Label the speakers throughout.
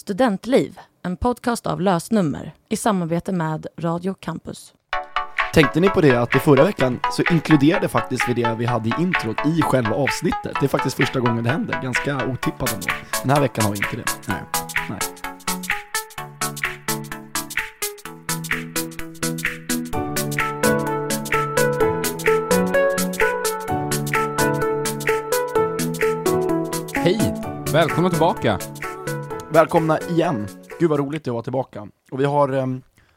Speaker 1: Studentliv, en podcast av lösnummer i samarbete med Radio Campus.
Speaker 2: Tänkte ni på det att i förra veckan så inkluderade faktiskt vi det vi hade i introt i själva avsnittet. Det är faktiskt första gången det händer, ganska otippat ändå. Den här veckan har vi inte det. Nej. Nej.
Speaker 3: Hej! Välkomna tillbaka!
Speaker 2: Välkomna igen! Gud vad roligt det var att vara tillbaka. Och vi har eh,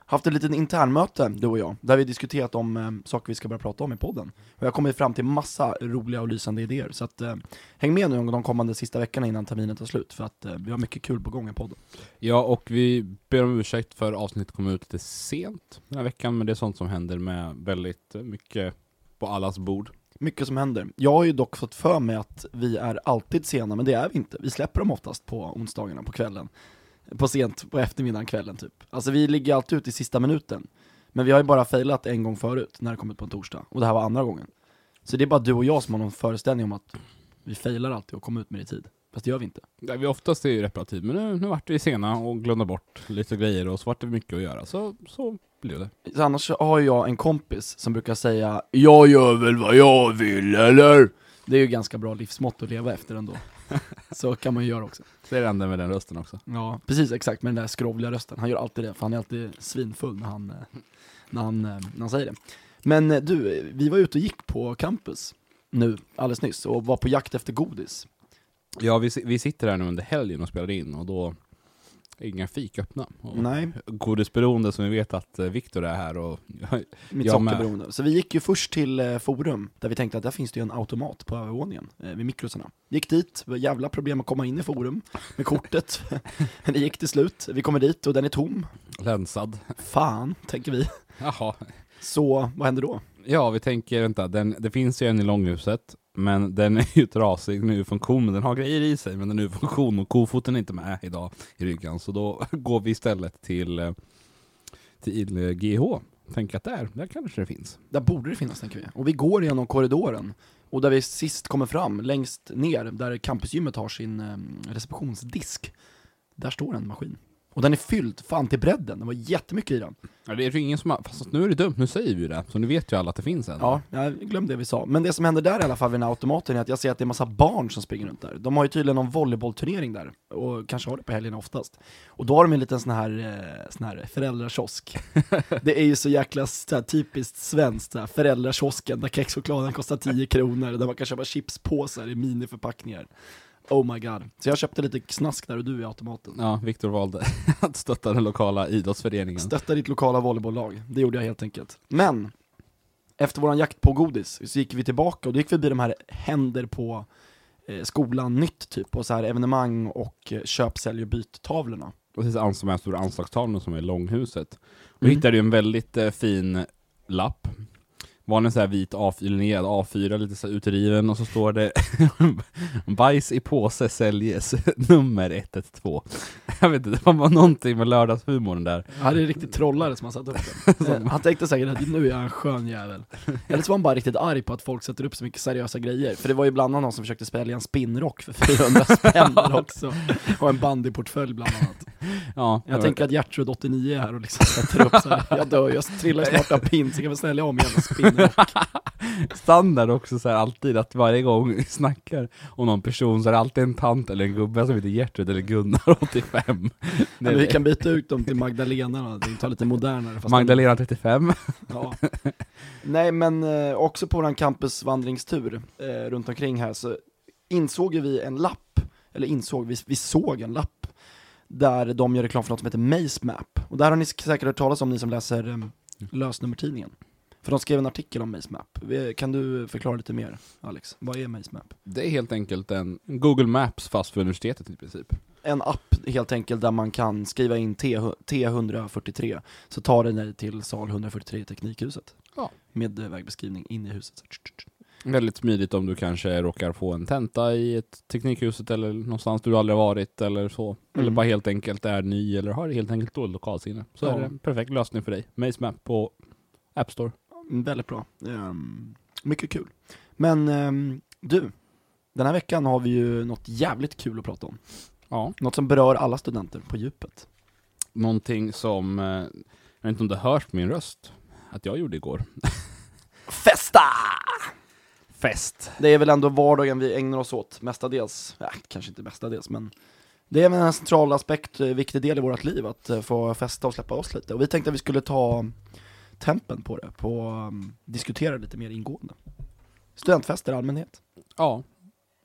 Speaker 2: haft ett litet internmöte, du och jag, där vi diskuterat om eh, saker vi ska börja prata om i podden. Och jag har kommit fram till massa roliga och lysande idéer, så att eh, häng med nu de kommande sista veckorna innan terminen tar slut, för att eh, vi har mycket kul på gång i podden.
Speaker 3: Ja, och vi ber om ursäkt för avsnittet kom ut lite sent den här veckan, men det är sånt som händer med väldigt mycket på allas bord.
Speaker 2: Mycket som händer. Jag har ju dock fått för mig att vi är alltid sena, men det är vi inte. Vi släpper dem oftast på onsdagarna på kvällen. På sent på eftermiddagen, kvällen typ. Alltså vi ligger alltid ute i sista minuten. Men vi har ju bara failat en gång förut, när det kommit på en torsdag. Och det här var andra gången. Så det är bara du och jag som har någon föreställning om att vi failar alltid och kommer ut med det i tid. Fast det gör vi inte.
Speaker 3: Nej, vi oftast är ju reparativ, men nu, nu vart vi sena och glömde bort lite grejer och så vart det mycket att göra, så, så blev det.
Speaker 2: Så annars har jag en kompis som brukar säga 'Jag gör väl vad jag vill, eller?' Det är ju ganska bra livsmått att leva efter ändå. Så kan man ju göra också.
Speaker 3: Det är det enda med den rösten också.
Speaker 2: Ja, precis exakt, med den där skrovliga rösten. Han gör alltid det, för han är alltid svinfull när han, eh, när han, eh, när han säger det. Men eh, du, vi var ute och gick på campus nu, alldeles nyss, och var på jakt efter godis.
Speaker 3: Ja, vi, vi sitter här nu under helgen och spelar in och då inga fik öppna. Och
Speaker 2: Nej,
Speaker 3: Godisberoende som vi vet att eh, Viktor är här och
Speaker 2: mitt sockerberoende. Så vi gick ju först till eh, Forum, där vi tänkte att där finns det ju en automat på övervåningen, eh, vid mikrosarna. Gick dit, jävla problem att komma in i Forum med kortet. Men det gick till slut, vi kommer dit och den är tom.
Speaker 3: länsad.
Speaker 2: Fan, tänker vi.
Speaker 3: Jaha.
Speaker 2: Så, vad händer då?
Speaker 3: Ja, vi tänker, vänta, den, det finns ju en i långhuset, men den är ju trasig nu funktion, men den har grejer i sig, men den är ur funktion och kofoten är inte med idag i ryggen, så då går vi istället till, eh, till GH. Tänker att där, där kanske det finns.
Speaker 2: Där borde det finnas tänker vi. Och vi går genom korridoren. Och där vi sist kommer fram, längst ner, där campusgymmet har sin eh, receptionsdisk. Där står en maskin. Och den är fylld, fan till bredden, det var jättemycket i den.
Speaker 3: Ja, det är ju ingen som har, fast nu är det dumt, nu säger vi ju det, så nu vet ju alla att det finns en.
Speaker 2: Ja, jag glömde det vi sa. Men det som händer där i alla fall vid den här automaten är att jag ser att det är massa barn som springer runt där. De har ju tydligen någon volleybollturnering där, och kanske har det på helgerna oftast. Och då har de en liten sån här, eh, sån här föräldrakiosk. det är ju så jäkla så här, typiskt svenskt, här, föräldrakiosken där kexchokladen kostar 10 kronor, där man kan köpa chipspåsar i miniförpackningar. Oh my god. Så jag köpte lite snask där och du i automaten.
Speaker 3: Ja, Viktor valde att stötta den lokala idrottsföreningen.
Speaker 2: Stötta ditt lokala volleybolllag, det gjorde jag helt enkelt. Men, efter våran jakt på godis så gick vi tillbaka och då gick vi förbi de här händer på eh, skolan nytt typ, och så här evenemang och eh, köp, sälj och byt-tavlorna.
Speaker 3: Precis, de här stora anslagstavlorna som är i långhuset. Och
Speaker 2: Mm.
Speaker 3: hittade ju en väldigt eh, fin lapp. Var en sån här vit A4, linjerad A4, lite så utriven, och så står det Bajs i påse säljes, nummer 112. Jag vet inte, det var någonting med lördagshumorn där.
Speaker 2: Han är en riktig trollare som har satt upp den. Eh, Han tänkte säkert att nu är jag en skön jävel. Eller så var han bara riktigt arg på att folk sätter upp så mycket seriösa grejer. För det var ju bland annat någon som försökte spela en spinnrock för 400 spänn också. Och en bandyportfölj bland annat.
Speaker 3: Ja,
Speaker 2: Jag tänker att Gertrud 89 är här och liksom sätter upp så här. jag dör, jag trillar snart av pinn, så jag kan väl ställa om och spinnrock.
Speaker 3: standard också så här, alltid att varje gång vi snackar om någon person så är det alltid en tant eller en gubbe som heter Gertrud eller Gunnar 85.
Speaker 2: Men vi kan byta ut dem till Magdalena det tar lite modernare.
Speaker 3: Magdalena 35.
Speaker 2: Ja. Nej men eh, också på vår campusvandringstur eh, runt omkring här så insåg ju vi en lapp, eller insåg, vi, vi såg en lapp där de gör reklam för något som heter Maze Map. Och där har ni säkert hört talas om, ni som läser eh, lösnummertidningen. För de skrev en artikel om Maze Map. Kan du förklara lite mer, Alex? Vad är Maze Map?
Speaker 3: Det är helt enkelt en Google Maps fast för universitetet i princip.
Speaker 2: En app helt enkelt där man kan skriva in T, T143, så tar den dig till sal 143 i Teknikhuset.
Speaker 3: Ja.
Speaker 2: Med eh, vägbeskrivning in i huset.
Speaker 3: Väldigt smidigt om du kanske råkar få en tenta i ett teknikhuset eller någonstans du aldrig varit eller så. Eller
Speaker 2: Mm.
Speaker 3: bara helt enkelt är ny eller har helt enkelt dåligt lokalsinne. Så
Speaker 2: Ja.
Speaker 3: är det en perfekt lösning för dig. Maze Map på App Store.
Speaker 2: Mm, Väldigt bra. Ehm, mycket kul. Men ehm, du, den här veckan har vi ju något jävligt kul att prata om.
Speaker 3: Ja.
Speaker 2: Något som berör alla studenter på djupet.
Speaker 3: Någonting som, eh, jag vet inte om det hörs på min röst, att jag gjorde igår.
Speaker 2: Festa!
Speaker 3: Fest!
Speaker 2: Det är väl ändå vardagen vi ägnar oss åt mestadels, ja, kanske inte mestadels men det är väl en central aspekt, eh, viktig del i vårt liv att eh, få festa och släppa oss lite. Och vi tänkte att vi skulle ta tempen på det, på um, diskutera lite mer ingående. Studentfester i allmänhet.
Speaker 3: Ja.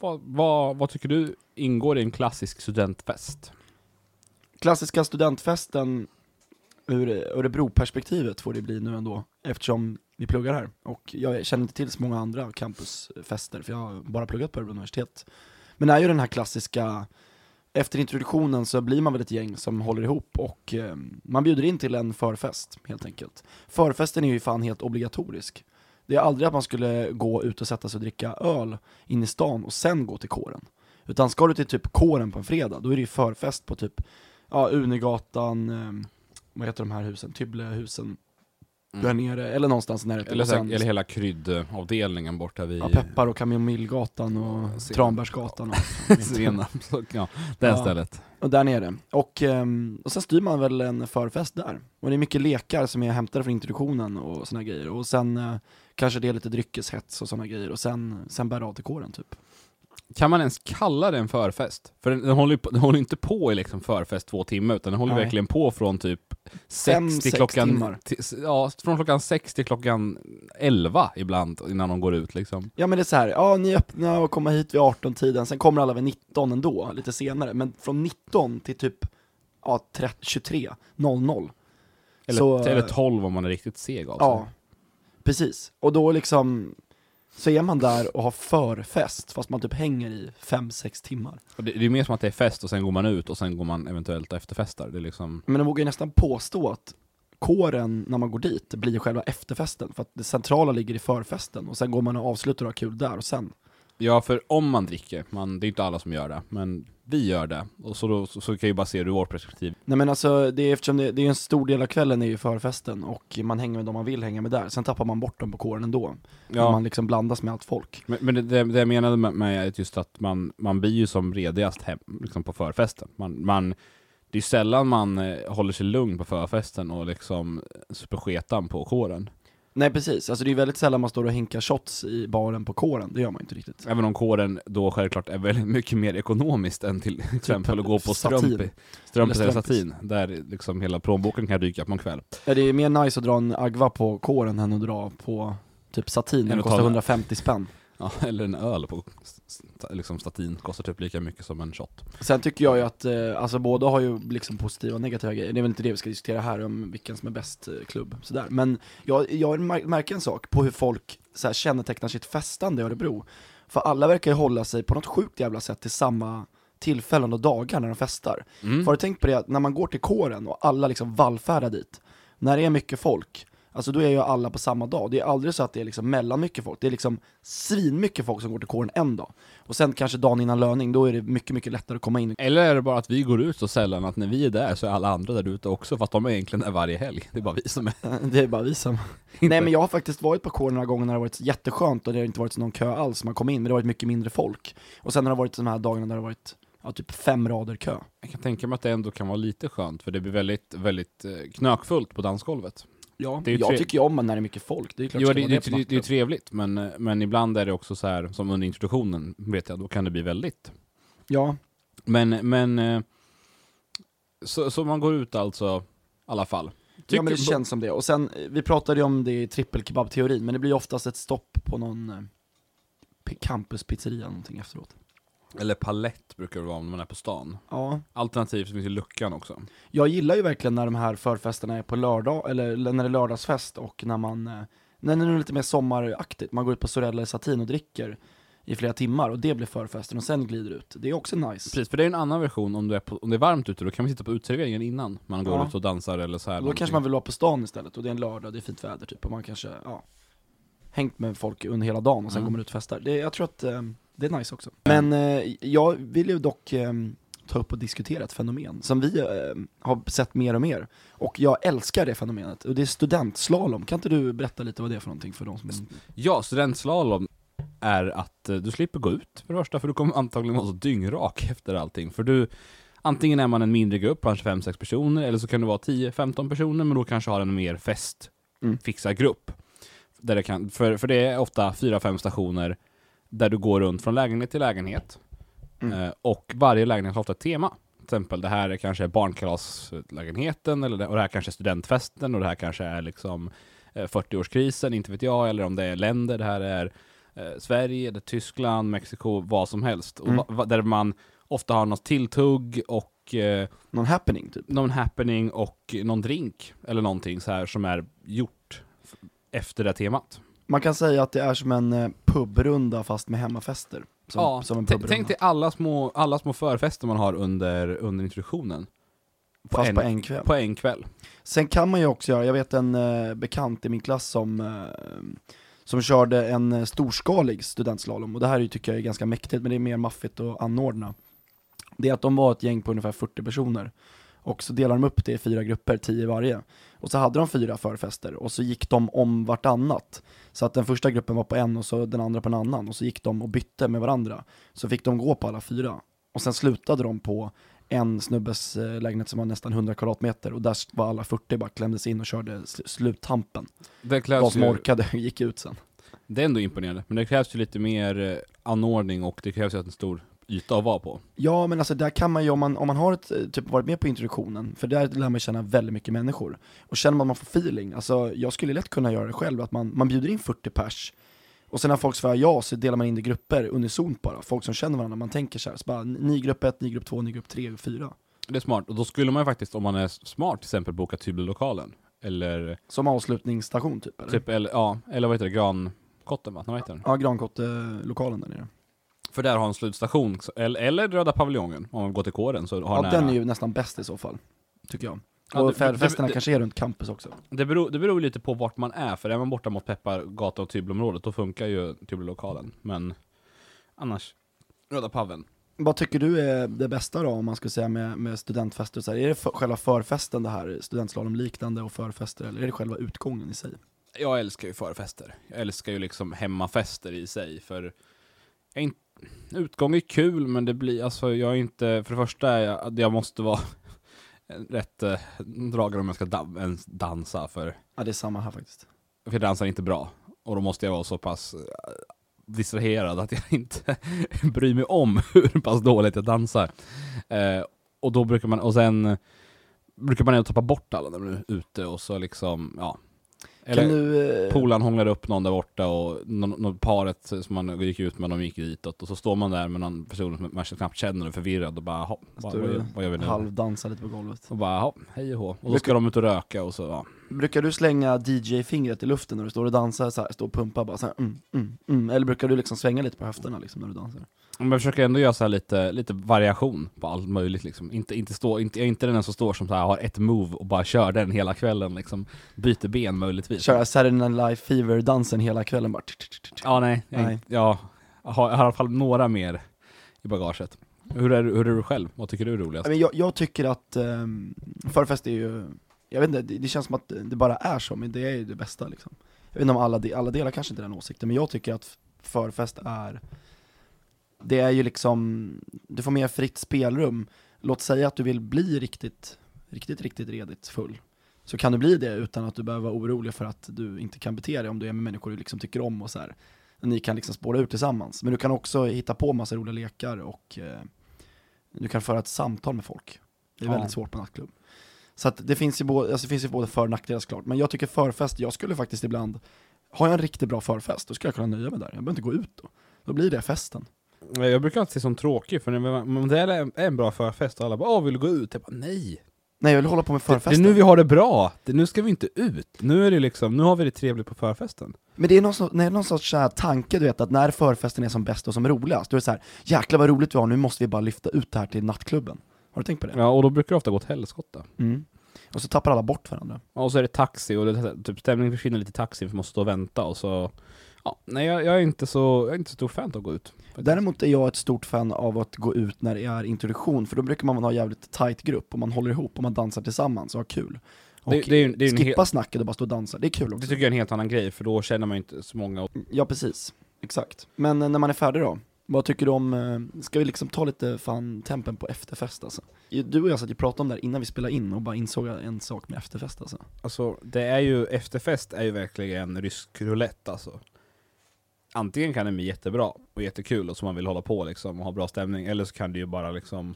Speaker 3: Vad, vad, vad tycker du ingår i en klassisk studentfest?
Speaker 2: Klassiska studentfesten ur Örebro-perspektivet får det bli nu ändå, eftersom vi pluggar här. Och jag känner inte till så många andra campusfester, för jag har bara pluggat på Örebro universitet. Men det är ju den här klassiska, efter introduktionen så blir man väl ett gäng som håller ihop och eh, man bjuder in till en förfest, helt enkelt. Förfesten är ju fan helt obligatorisk. Det är aldrig att man skulle gå ut och sätta sig och dricka öl in i stan och sen gå till kåren. Utan ska du till typ kåren på en fredag, då är det ju förfest på typ, ja, Unigatan, eh, vad heter de här husen, Tybblehusen, där nere, eller någonstans närheten.
Speaker 3: Eller,
Speaker 2: sen-
Speaker 3: eller hela kryddavdelningen borta vid
Speaker 2: Ja, Peppar och Kamomillgatan och
Speaker 3: sen-
Speaker 2: Tranbärsgatan och,
Speaker 3: Senap. Ja, det
Speaker 2: Ja.
Speaker 3: stället.
Speaker 2: och där nere. Och, ehm, och sen styr man väl en förfest där. Och det är mycket lekar som är hämtade från introduktionen och såna grejer. Och sen eh, kanske det är lite dryckeshets och såna grejer. Och sen, sen bär det av till kåren typ.
Speaker 3: Kan man ens kalla det en förfest? För den, den håller ju på, den håller inte på i liksom förfest två timmar, utan den håller
Speaker 2: Nej.
Speaker 3: verkligen på från typ
Speaker 2: Fem,
Speaker 3: sex till
Speaker 2: sex
Speaker 3: klockan... Till, ja, från klockan sex till klockan elva ibland, innan de går ut liksom.
Speaker 2: Ja men det är så här, ja ni öppnar och kommer hit vid 18-tiden, sen kommer alla vid 19 ändå, lite senare. Men från 19 till typ ja, 30, 23, 00.
Speaker 3: Eller,
Speaker 2: Så,
Speaker 3: eller tolv om man är riktigt seg av sig.
Speaker 2: Ja, precis. Och då liksom, så är man där och har förfest, fast man typ hänger i 5-6 timmar.
Speaker 3: Och det, det är mer som att det är fest och sen går man ut och sen går man eventuellt och efterfestar. Det är liksom...
Speaker 2: Men jag vågar ju nästan påstå att kåren, när man går dit, blir själva efterfesten. För att det centrala ligger i förfesten, och sen går man och avslutar och har kul där, och sen.
Speaker 3: Ja, för om man dricker, man, det är inte alla som gör det, men vi gör det. Och så, då, så, så kan jag ju bara se det ur vårt perspektiv.
Speaker 2: Nej men alltså, det är, eftersom det, det är en stor del av kvällen är ju förfesten, och man hänger med dem man vill hänga med där. Sen tappar man bort dem på kåren ändå. Ja. Man liksom blandas med allt folk.
Speaker 3: Men, men det, det, det jag menade med, med är just att man, man blir ju som redigast hem, liksom på förfesten. Man, man, det är sällan man eh, håller sig lugn på förfesten och liksom super sketan på kåren.
Speaker 2: Nej precis, alltså det är väldigt sällan man står och hinkar shots i baren på kåren, det gör man inte riktigt.
Speaker 3: Även om kåren då självklart är väldigt mycket mer ekonomiskt än till exempel att gå på
Speaker 2: satin.
Speaker 3: strumpi, strumpis
Speaker 2: Eller
Speaker 3: satin, där liksom hela plånboken kan ryka på en kväll.
Speaker 2: Ja, det är mer nice att dra en agva på kåren än att dra på typ satin, den kostar
Speaker 3: ta-
Speaker 2: 150 spänn.
Speaker 3: Ja, eller en öl på liksom statin, kostar typ lika mycket som en shot.
Speaker 2: Sen tycker jag ju att, eh, alltså båda har ju liksom positiva och negativa grejer, det är väl inte det vi ska diskutera här om vilken som är bäst eh, klubb, sådär. Men jag, jag mär- märker en sak på hur folk så här, kännetecknar sitt festande i Örebro. För alla verkar ju hålla sig på något sjukt jävla sätt till samma tillfällen och dagar när de festar.
Speaker 3: Mm.
Speaker 2: Har du tänkt på det att när man går till kåren och alla liksom vallfärdar dit, när det är mycket folk, alltså då är ju alla på samma dag. Det är aldrig så att det är liksom mellan mycket folk, det är liksom svinmycket folk som går till kåren en dag. Och sen kanske dagen innan löning, då är det mycket, mycket lättare att komma in.
Speaker 3: Eller är det bara att vi går ut så sällan att när vi är där så är alla andra där ute också, fast de är egentligen där varje helg. Det är bara vi som är
Speaker 2: Det är bara vi som... Nej men jag har faktiskt varit på kåren några gånger när det har varit jätteskönt och det har inte varit någon kö alls man kom in, men det har varit mycket mindre folk. Och sen har det varit de här dagarna där det har varit, ja, typ fem rader kö.
Speaker 3: Jag kan tänka mig att det ändå kan vara lite skönt, för det blir väldigt, väldigt eh, knökfullt på dansgolvet.
Speaker 2: Ja, jag tycker ju om när det är mycket folk, det är klart
Speaker 3: Jo, det, det, det, det är trevligt, men, men ibland är det också så här, som under introduktionen, vet jag, då kan det bli väldigt.
Speaker 2: Ja,
Speaker 3: Men, men, eh, så, så man går ut alltså, i alla fall.
Speaker 2: ja men det
Speaker 3: Tycker-
Speaker 2: känns som det. Och sen, eh, vi pratade ju om det i trippelkebab-teorin, men det blir oftast ett stopp på någon eh, campuspizzeria någonting efteråt.
Speaker 3: Eller palett brukar det vara om man är på stan.
Speaker 2: Ja,
Speaker 3: Alternativt finns ju luckan också.
Speaker 2: jag gillar ju verkligen när de här förfesterna är på lördag, eller när det är lördagsfest och när man, eh, när det är lite mer sommaraktigt, man går ut på Sorell eller Satin och dricker i flera timmar och det blir förfesten och sen glider ut. Det är också nice.
Speaker 3: Precis, för det är en annan version om, du är på, om det är varmt ute, då kan vi sitta på uteserveringen innan man går
Speaker 2: Ja.
Speaker 3: ut och dansar eller så här.
Speaker 2: Då
Speaker 3: någonting.
Speaker 2: kanske man vill vara på stan istället och det är en lördag, det är fint väder typ och man kanske, ja, hängt med folk under hela dagen och sen
Speaker 3: Mm.
Speaker 2: går man ut och festar. Det, jag tror att eh, det är nice också. Men eh, jag vill ju dock eh, ta upp och diskutera ett fenomen som vi eh, har sett mer och mer. Och jag älskar det fenomenet, och det är studentslalom. Kan inte du berätta lite vad det är för någonting för de som...
Speaker 3: Ja, studentslalom. är att eh, du slipper gå ut för det första, för du kommer antagligen vara så dyngrak efter allting. För du, antingen är man en mindre grupp, kanske 5-6 personer, eller så kan du vara 10-15 personer, men då kanske har en mer fest,
Speaker 2: Mm.
Speaker 3: fixad grupp. Där det kan, för, för det är ofta 4-5 stationer där du går runt från lägenhet till lägenhet.
Speaker 2: Mm.
Speaker 3: Eh, och varje lägenhet har ofta ett tema. Till exempel det här är kanske barnkalaslägenheten, eller det, och det här kanske är studentfesten, och det här kanske är liksom eh, 40-årskrisen, inte vet jag, eller om det är länder, det här är eh, Sverige, det är Tyskland, Mexiko, vad som helst. Och
Speaker 2: Mm.
Speaker 3: va, va, där man ofta har något tilltugg och eh,
Speaker 2: Någon happening typ.
Speaker 3: någon happening och någon drink, eller någonting så här som är gjort efter det temat.
Speaker 2: Man kan säga att det är som en eh, pubrunda fast med hemmafester. Som,
Speaker 3: ja,
Speaker 2: som en pubrunda.
Speaker 3: tänk dig alla små, alla små förfester man har under, under introduktionen.
Speaker 2: fast
Speaker 3: en-
Speaker 2: på en kväll.
Speaker 3: På en kväll.
Speaker 2: Sen kan man ju också göra, jag vet en eh, bekant i min klass som, eh, som körde en eh, storskalig studentslalom, och det här tycker jag är ganska mäktigt, men det är mer maffigt att anordna. Det är att de var ett gäng på ungefär 40 personer, och så delade de upp det i fyra grupper, 10 varje. Och så hade de fyra förfester, och så gick de om vartannat. Så att den första gruppen var på en och så den andra på en annan, och så gick de och bytte med varandra. Så fick de gå på alla fyra. Och sen slutade de på en snubbes eh, lägenhet som var nästan 100 kvadratmeter och där var alla 40 bara klämdes in och körde sl- sluttampen.
Speaker 3: Det
Speaker 2: De som
Speaker 3: ju,
Speaker 2: orkade gick ut sen.
Speaker 3: det är ändå imponerande, men det krävs ju lite mer eh, anordning och det krävs ju en stor yta att vara på.
Speaker 2: Ja men alltså där kan man ju, om man, om man har ett, eh, typ varit med på introduktionen, för där lär man känna väldigt mycket människor. Och känner man att man får feeling, alltså jag skulle lätt kunna göra det själv, att man, man bjuder in 40 pers, och sen när folk svarar ja så delar man in det i grupper unisont bara, folk som känner varandra, man tänker så här, så bara ni grupp 1, ni grupp 2, ni grupp 3, 4.
Speaker 3: Det är smart, och då skulle man ju faktiskt, om man är smart, till exempel boka Tybelokalen. Eller,
Speaker 2: Som avslutningsstation typ eller?
Speaker 3: typ, eller, ja, eller vad heter det, Grankotten va? Vad heter den?
Speaker 2: Ja, Grankotte-lokalen där nere.
Speaker 3: För där har en slutstation, eller, eller Röda paviljongen, om man går till kåren så har
Speaker 2: Ja,
Speaker 3: nära.
Speaker 2: den är ju nästan bäst i så fall, tycker jag.
Speaker 3: Ja,
Speaker 2: och
Speaker 3: det-
Speaker 2: fe-
Speaker 3: det-
Speaker 2: festerna
Speaker 3: det-
Speaker 2: kanske är runt campus också.
Speaker 3: Det beror, det beror lite på vart man är, för är man borta mot Peppargatan och Tybelområdet, då funkar ju Tybelokalen. Men annars, Röda Paveln.
Speaker 2: Vad tycker du är det bästa då, om man ska säga med, med studentfester så här? Är det för, själva förfesten det här, studentslalom-liknande och förfester, eller är det själva utgången i sig?
Speaker 3: Jag älskar ju förfester. Jag älskar ju liksom hemmafester i sig, för inte, utgång är kul, men det blir, alltså jag är inte, för det första, är jag, jag måste vara rätt eh, dragen om jag ska da, ens dansa, för,
Speaker 2: Ja, det är samma här faktiskt.
Speaker 3: för jag dansar inte bra. Och då måste jag vara så pass eh, distraherad att jag inte bryr mig om hur pass dåligt jag dansar. Eh, och då brukar man, och sen brukar man ändå tappa bort alla när man är ute och så liksom, ja. Eller,
Speaker 2: du... Eh,
Speaker 3: Polaren hånglade upp någon där borta och någon, paret som man gick ut med, de gick ditåt och så står man där med någon person som man knappt känner och förvirrad och bara, "Ha, vad, vad, gör- vi nu?
Speaker 2: halvdansa lite på golvet.
Speaker 3: Och bara, "Ha, hej och hå. Och då
Speaker 2: Brukar-
Speaker 3: ska de ut och röka och så, ja.
Speaker 2: Brukar du slänga DJ-fingret i luften när du står och dansar så här, står och pumpar bara så här, mm, mm, mm. Eller brukar du liksom svänga lite på höfterna liksom när du dansar?
Speaker 3: Men jag försöker ändå göra så lite, lite variation på allt möjligt liksom. Inte, inte, stå, inte, jag är inte den som står som så här, har ett move och bara kör den hela kvällen liksom. Byter ben möjligtvis.
Speaker 2: Köra Saturday Night Live Fever-dansen hela kvällen bara.
Speaker 3: Ja, nej. Jag,
Speaker 2: Nej.
Speaker 3: Jag, har, jag har i alla fall några mer i bagaget. Hur är, hur är du själv? Vad tycker du är roligast?
Speaker 2: Jag, jag tycker att um, förfest är ju, jag vet inte, det, det känns som att det bara är så, men det är ju det bästa liksom. Jag vet inte om alla, de, alla delar kanske inte den åsikten, men jag tycker att förfest är, det är ju liksom, du får mer fritt spelrum. Låt säga att du vill bli riktigt, riktigt, riktigt redigt full. Så kan du bli det utan att du behöver vara orolig för att du inte kan bete dig om du är med människor du liksom tycker om och så här. Ni kan liksom spåra ut tillsammans. Men du kan också hitta på massa roliga lekar och eh, du kan föra ett samtal med folk. Det är
Speaker 3: Ja.
Speaker 2: väldigt svårt på nattklubb. Så att det finns ju både, alltså det finns ju både för och nackdelar såklart. Men jag tycker förfest, jag skulle faktiskt ibland, har jag en riktigt bra förfest, då skulle jag kunna nöja mig där. Jag behöver inte gå ut då. Då blir det festen.
Speaker 3: Jag brukar alltid se som tråkig, för om det är en- bra förfest och alla bara 'Åh, vill du gå ut?' Jag bara 'Nej'
Speaker 2: Nej jag vill hålla på med
Speaker 3: det, det
Speaker 2: förfesten.
Speaker 3: är nu vi har det bra, det, nu ska vi inte ut. Nu är det liksom, nu har vi det trevligt på förfesten.
Speaker 2: Men det är någon, sorts- nej, någon sorts här tanke du vet, att när förfesten är som bäst och som roligast, då är det så här, jäklar vad roligt vi har, nu måste vi bara lyfta ut det här till nattklubben. Har du tänkt på det?
Speaker 3: Ja, och då brukar det ofta gå åt helskotta.
Speaker 2: Mm. Och så tappar alla bort varandra.
Speaker 3: Ja, Och så är det taxi, och det, typ stämningen försvinner lite i taxin för man måste stå och vänta och så... Ja, nej jag, jag är inte så, jag är inte så stor fan av att gå ut. faktiskt.
Speaker 2: Däremot är jag ett stort fan av att gå ut när det är introduktion, för då brukar man ha jävligt tight grupp, och man håller ihop och man dansar tillsammans och har kul. Och
Speaker 3: Det- det är det är
Speaker 2: skippa snacket och bara stå och dansa, det är kul
Speaker 3: Det
Speaker 2: också.
Speaker 3: tycker jag är en helt annan grej, för då känner man ju inte så många.
Speaker 2: Ja precis. Exakt. Men eh, när man är färdig då? Vad tycker du om, eh, ska vi liksom ta lite fan tempen på efterfest alltså? Du och jag satt ju och pratade om det här innan vi spelade in och bara insåg en sak med efterfest alltså.
Speaker 3: Alltså, det är ju, efterfest är ju verkligen rysk roulette alltså. Antingen kan det bli jättebra och jättekul och så man vill hålla på liksom och ha bra stämning, eller så kan det ju bara liksom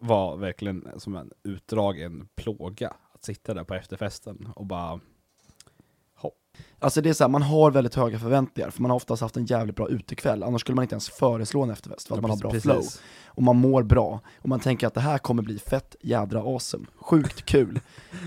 Speaker 3: vara verkligen som en utdragen plåga att sitta där på efterfesten och bara
Speaker 2: Alltså det är så här, man har väldigt höga förväntningar, för man har oftast haft en jävligt bra utekväll, annars skulle man inte ens föreslå en efterfest, för att
Speaker 3: Ja,
Speaker 2: man har bra
Speaker 3: precis.
Speaker 2: flow. Och man mår bra, och man tänker att det här kommer bli fett jädra awesome, sjukt kul.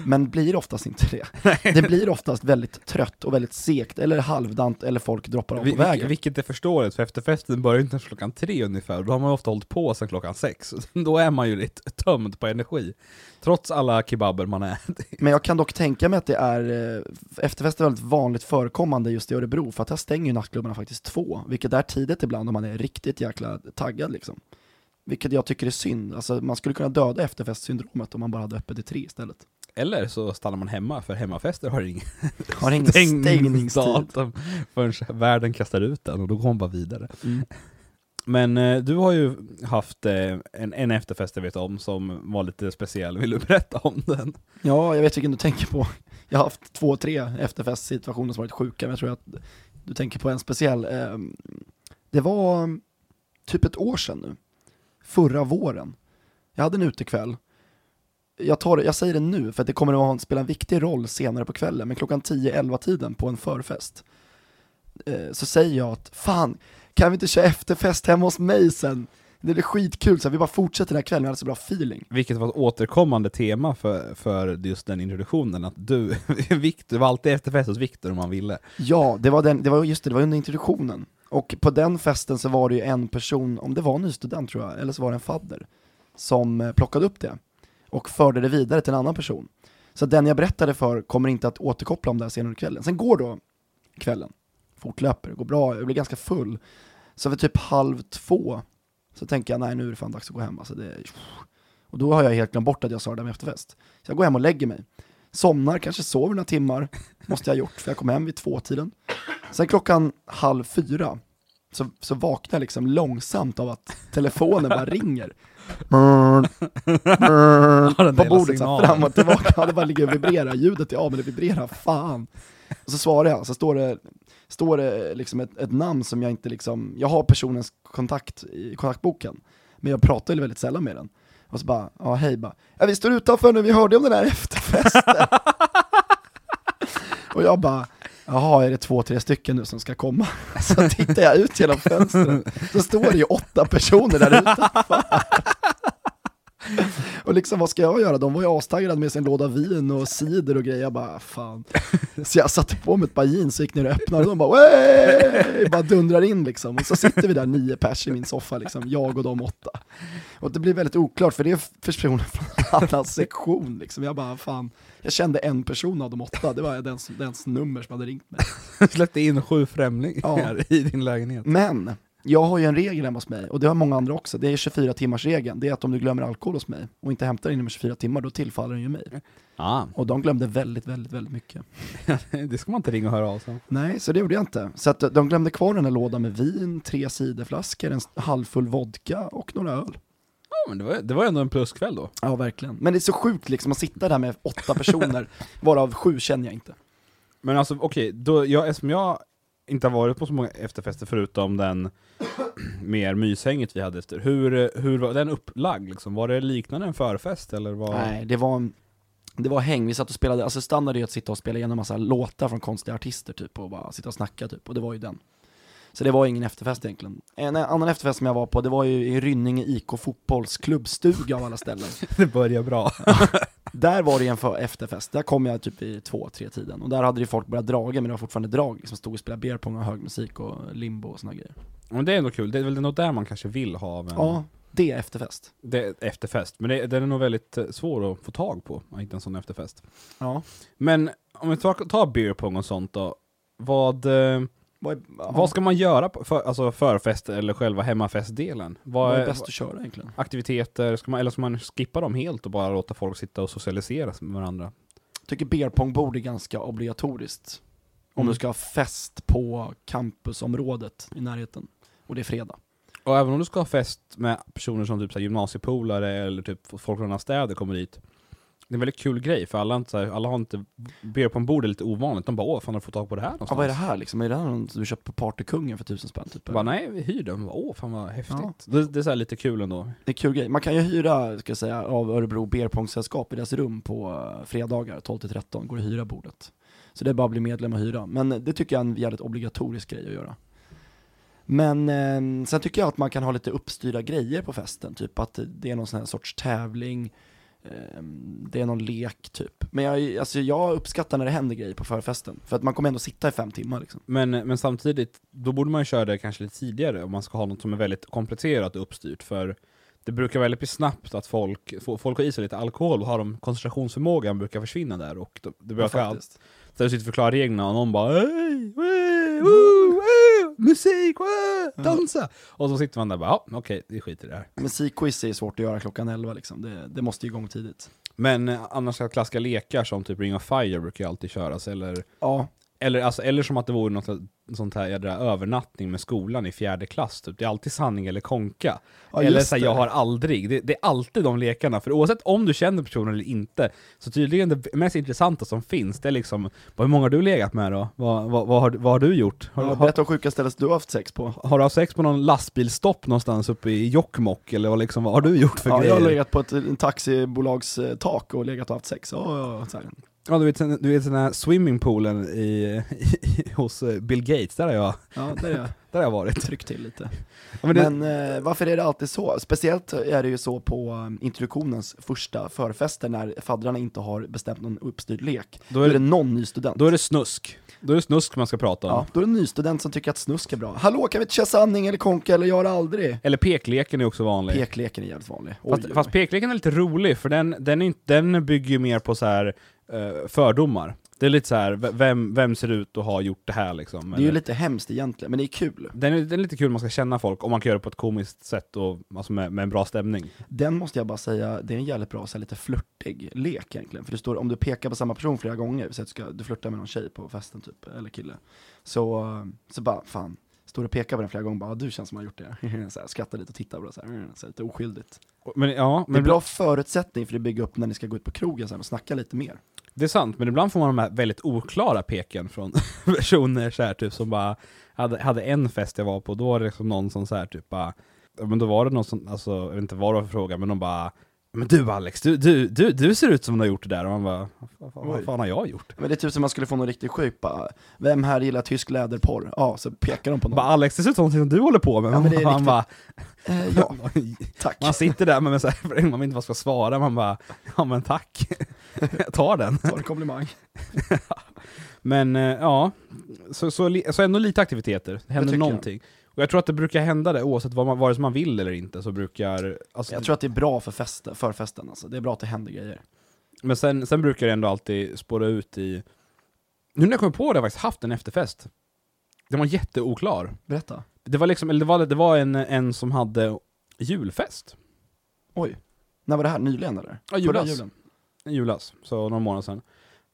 Speaker 2: Men blir oftast inte det. Det blir oftast väldigt trött och väldigt segt, eller halvdant, eller folk droppar av på vägen.
Speaker 3: vilket är förståeligt, för efterfesten börjar ju inte ens klockan tre ungefär, och då har man ofta hållit på sedan klockan sex. Då är man ju lite tömd på energi. Trots alla kebaber man äter.
Speaker 2: Men jag kan dock tänka mig att det är, eh, efterfest är väldigt vanligt förekommande just i Örebro, för att här stänger ju nattklubbarna faktiskt två, vilket är tidigt ibland om man är riktigt jäkla taggad liksom. Vilket jag tycker är synd, alltså man skulle kunna döda efterfestsyndromet om man bara hade öppet i tre istället.
Speaker 3: Eller så stannar man hemma, för hemmafester har ingen
Speaker 2: Har ingen stängningstid.
Speaker 3: datum förrän världen kastar ut den, och då går man bara vidare.
Speaker 2: Mm.
Speaker 3: Men eh, du har ju haft eh, en, en efterfest jag vet om som var lite speciell, vill du berätta om den?
Speaker 2: Ja, jag vet vilken du tänker på. Jag har haft två, tre efterfestsituationer som varit sjuka, men jag tror att du tänker på en speciell. Ehm, det var typ ett år sedan nu, förra våren. Jag hade en utekväll. Jag, tar, jag säger det nu, för att det kommer att spela en viktig roll senare på kvällen, men klockan 10-11 tiden på en förfest, eh, så säger jag att fan, kan vi inte köra efterfest hemma hos mig sen? Det blir skitkul, så här, vi bara fortsätter den här kvällen, vi hade så bra feeling.
Speaker 3: Vilket var ett återkommande tema för, för just den introduktionen, att du, Victor, var alltid efterfest hos Viktor om man ville.
Speaker 2: Ja, det var, den, det var just det, det var under introduktionen. Och på den festen så var det ju en person, om det var en ny student tror jag, eller så var det en fadder, som eh, plockade upp det och förde det vidare till en annan person. Så den jag berättade för kommer inte att återkoppla om det här senare under kvällen. Sen går då kvällen, fortlöper, går bra, jag blir ganska full. Så vid typ halv två så tänker jag, nej nu är det fan dags att gå hem. Alltså det, och då har jag helt glömt bort att jag sa det där med efterfest. Så jag går hem och lägger mig. Somnar, kanske sover några timmar, måste jag ha gjort, för jag kom hem vid tvåtiden. Sen klockan halv fyra så, så vaknar jag liksom långsamt av att telefonen bara ringer.
Speaker 3: Ja,
Speaker 2: på bordet så här, fram och tillbaka, ja, det bara ligger och vibrerar, ljudet är av men det vibrerar, fan. Och så svarar jag, så står det, står det liksom ett, ett namn som jag inte liksom, jag har personens kontakt i kontaktboken, men jag pratar ju väldigt sällan med den. Och så bara, ja hej bara, ja vi står utanför nu, vi hörde om den här efterfesten. och jag bara, jaha är det två, tre stycken nu som ska komma? Så tittar jag ut genom fönstret, så står det ju åtta personer där utanför. Och liksom vad ska jag göra? De var ju astaggade med sin låda vin och cider och grejer, jag bara fan. Så jag satte på mig ett par jeans och gick ner och öppnade och de bara Wey! bara dundrar in liksom. Och så sitter vi där nio pers i min soffa liksom, jag och de åtta. Och det blir väldigt oklart för det är personer från en annan sektion liksom. Jag bara fan, jag kände en person av de åtta, det var dens, dens nummer som hade ringt mig.
Speaker 3: Släppte in sju främlingar
Speaker 2: Ja.
Speaker 3: i din lägenhet.
Speaker 2: Men, jag har ju en regel hemma hos mig, och det har många andra också, det är 24 timmars regeln. Det är att om du glömmer alkohol hos mig och inte hämtar den inom 24 timmar, då tillfaller den ju mig.
Speaker 3: Ah,
Speaker 2: Och de glömde väldigt, väldigt, väldigt mycket.
Speaker 3: det ska man inte ringa och höra av sig.
Speaker 2: Nej, så det gjorde jag inte. Så att de glömde kvar den här lådan med vin, tre ciderflaskor, en halvfull vodka och några öl.
Speaker 3: Ja, men det var, det var ändå en pluskväll då.
Speaker 2: Ja, verkligen. Men det är så sjukt liksom att sitta där med åtta personer, varav sju känner jag inte.
Speaker 3: Men alltså okej, då, jag, eftersom jag inte har varit på så många efterfester förutom den mer myshänget vi hade efter, hur, hur var den upplagd liksom? Var det liknande en förfest eller var...
Speaker 2: Nej, det var, det var häng, vi satt och spelade, alltså standard är ju att sitta och spela igenom massa låtar från konstiga artister typ och bara sitta och snacka typ, och det var ju den. Så det var ingen efterfest egentligen. En annan efterfest som jag var på, det var ju i Rynninge IK fotbolls klubbstuga av alla ställen.
Speaker 3: Det börjar bra.
Speaker 2: Där var det en för efterfest, där kom jag typ i två, tre tiden och där hade ju folk börjat draga men det var fortfarande drag, liksom stod och spelade beerpong och hög musik och limbo och såna grejer.
Speaker 3: Men det är ändå kul, det är väl något där man kanske vill ha av en
Speaker 2: Ja, det är efterfest.
Speaker 3: det är efterfest. Men det, den är nog väldigt eh, svår att få tag på, ja, inte en sån efterfest.
Speaker 2: Ja.
Speaker 3: Men om vi tar, tar beer pong och sånt då, vad, eh,
Speaker 2: Vad ja,
Speaker 3: vad ska man göra på för, alltså förfest eller själva hemmafestdelen? Vad
Speaker 2: vad är bäst att köra egentligen?
Speaker 3: aktiviteter, ska man, eller ska man skippa dem helt och bara låta folk sitta och socialisera med varandra?
Speaker 2: Jag tycker beerpongbord är ganska obligatoriskt. Om
Speaker 3: Mm.
Speaker 2: du ska ha fest på campusområdet i närheten. Och det är fredag.
Speaker 3: Och även om du ska ha fest med personer som typ så gymnasiepolare eller typ folk från andra städer kommer dit. Det är en väldigt kul grej, för alla, inte, alla har inte, ber på en bord är lite ovanligt. De bara åh, fan har du fått tag på det här någonstans?
Speaker 2: Ja, vad är det här liksom? Är det här någon du köpt på Partykungen för tusen spänn? Typ?
Speaker 3: Bara, nej, vi hyr den. Bara, Åh, fan vad häftigt.
Speaker 2: Ja.
Speaker 3: Det, det är så lite kul ändå.
Speaker 2: Det är kul grej. Man kan ju hyra, ska jag säga, av Örebro Beerpongsällskap i deras rum på eh, fredagar 12-13, går att hyra bordet. Så det är bara att bli medlem och hyra. Men det tycker jag är en jävligt obligatorisk grej att göra. Men eh, sen tycker jag att man kan ha lite uppstyrda grejer på festen, typ att det är någon sån här sorts tävling, eh, det är någon lek typ. Men jag, alltså jag uppskattar när det händer grejer på förfesten, för att man kommer ändå sitta i fem timmar liksom.
Speaker 3: Men, men samtidigt, då borde man ju köra det kanske lite tidigare om man ska ha något som är väldigt komplicerat och uppstyrt. För det brukar väldigt bli snabbt att folk, folk har i sig lite alkohol och har de koncentrationsförmågan brukar försvinna där. Och det, brukar
Speaker 2: Ja,
Speaker 3: allt, så du sitter och förklarar reglerna och någon bara Hej, wee, woo, woo, musik, woo, dansa! Och så sitter man där och bara ja, okej, vi skiter i det här.
Speaker 2: Musikquiz är svårt att göra klockan 11 liksom, det, det måste ju igång tidigt.
Speaker 3: Men eh, annars klassiska lekar som typ Ring of Fire brukar ju alltid köras, eller
Speaker 2: Ja,
Speaker 3: Eller, alltså, eller som att det vore något sånt här jädra övernattning med skolan i fjärde klass, typ. det är alltid sanning eller konka.
Speaker 2: ja
Speaker 3: eller
Speaker 2: just
Speaker 3: så här,
Speaker 2: det.
Speaker 3: jag har aldrig. Det, det är alltid de lekarna, för oavsett om du känner personen eller inte, så tydligen det mest intressanta som finns, det är liksom, vad hur många har du legat med då? Vad, vad, vad, har, vad har du gjort? Har,
Speaker 2: Ja, berätta om sjuka ställen du har haft sex på.
Speaker 3: har du haft sex på någon lastbilsstopp någonstans uppe i Jokkmokk, eller vad, liksom, vad har du gjort för
Speaker 2: Ja, jag
Speaker 3: grejer?
Speaker 2: har legat på ett en taxibolags eh, tak och legat och haft sex. Så här.
Speaker 3: Ja, du vet, den- du vet den här swimmingpoolen i, i, hos eh, Bill Gates, där har jag,
Speaker 2: ja där är jag
Speaker 3: där har jag varit.
Speaker 2: tryckt till lite.
Speaker 3: Ja, men det,
Speaker 2: Men eh, varför är det alltid så? Speciellt är det ju så på um, introduktionens första förfester när faddrarna inte har bestämt någon uppstyrd lek.
Speaker 3: då,
Speaker 2: Då
Speaker 3: är
Speaker 2: är det
Speaker 3: det,
Speaker 2: någon ny student.
Speaker 3: då är det snusk. Då är det snusk man ska prata om.
Speaker 2: Ja, då är det en ny student som tycker att snusk är bra. Hallå, kan vi inte köra sanning eller konka eller göra aldrig?
Speaker 3: Eller pekleken är också vanlig.
Speaker 2: Pekleken är jävligt vanlig. Oj,
Speaker 3: Fast,
Speaker 2: oj,
Speaker 3: fast pekleken är lite rolig, för den, den, är inte, den bygger ju mer på så här fördomar. Det är lite så här, vem, vem ser ut att ha gjort det här liksom?
Speaker 2: Det är ju
Speaker 3: Eller-
Speaker 2: lite hemskt egentligen, men det är kul.
Speaker 3: den, är, den är lite kul, man ska känna folk, om man kan göra det på ett komiskt sätt och alltså med, med en bra stämning.
Speaker 2: Den måste jag bara säga, det är en jävligt bra, så här, lite flörtig lek egentligen. För det står, om du pekar på samma person flera gånger, så att du, ska, du flörtar med någon tjej på festen typ, eller kille. Så, eh, så bara, fan, står och pekar på den flera gånger, bara, "Ah, du känns som har gjort det. så här, skrattar lite och tittar på det, så, här, mm, så här, lite oskyldigt.
Speaker 3: Men ja,
Speaker 2: Det är
Speaker 3: men
Speaker 2: bra förutsättning för att bygga upp när ni ska gå ut på krogen sen och snacka lite mer.
Speaker 3: det är sant, men ibland får man de här väldigt oklara peken från personer så här, typ som bara, hade, hade en fest jag var på, då var det liksom någon som så här, typ bara, men då var det någon som, alltså, jag vet inte vad det var för fråga, men de bara men du Alex, du, du, du, du ser ut som du har gjort det där, och man bara, vad, vad, vad fan har jag gjort?
Speaker 2: Men det är typ som man skulle få någon riktigt sjuk, bara, vem här gillar tysk läderporr? Ja, så pekar de på någon.
Speaker 3: Bara Alex, det ser ut som någonting som du håller på med.
Speaker 2: Ja, men det är
Speaker 3: man bara,
Speaker 2: Eh, ja, tack.
Speaker 3: man sitter där med så här, man vet inte vad man ska svara, man bara, ja men tack, jag tar den.
Speaker 2: Ta en komplimang.
Speaker 3: Men eh, ja, så, så, så ändå lite aktiviteter, det händer
Speaker 2: tycker jag.
Speaker 3: Och jag tror att det brukar hända det oavsett vad man, vare sig man vill eller inte, så brukar, alltså,
Speaker 2: Jag tror att det är bra för festen, för festen alltså. Det är bra att det händer grejer.
Speaker 3: men sen, sen brukar det ändå alltid spåra ut i, nu när jag kommer på det, har jag faktiskt haft en efterfest. Den var jätteoklar.
Speaker 2: Berätta.
Speaker 3: Det var liksom, eller det var, det var en, en som hade julfest.
Speaker 2: Oj. När var det här? Nyligen eller?
Speaker 3: Ja, julas.
Speaker 2: julen?
Speaker 3: julas, så några månader sedan.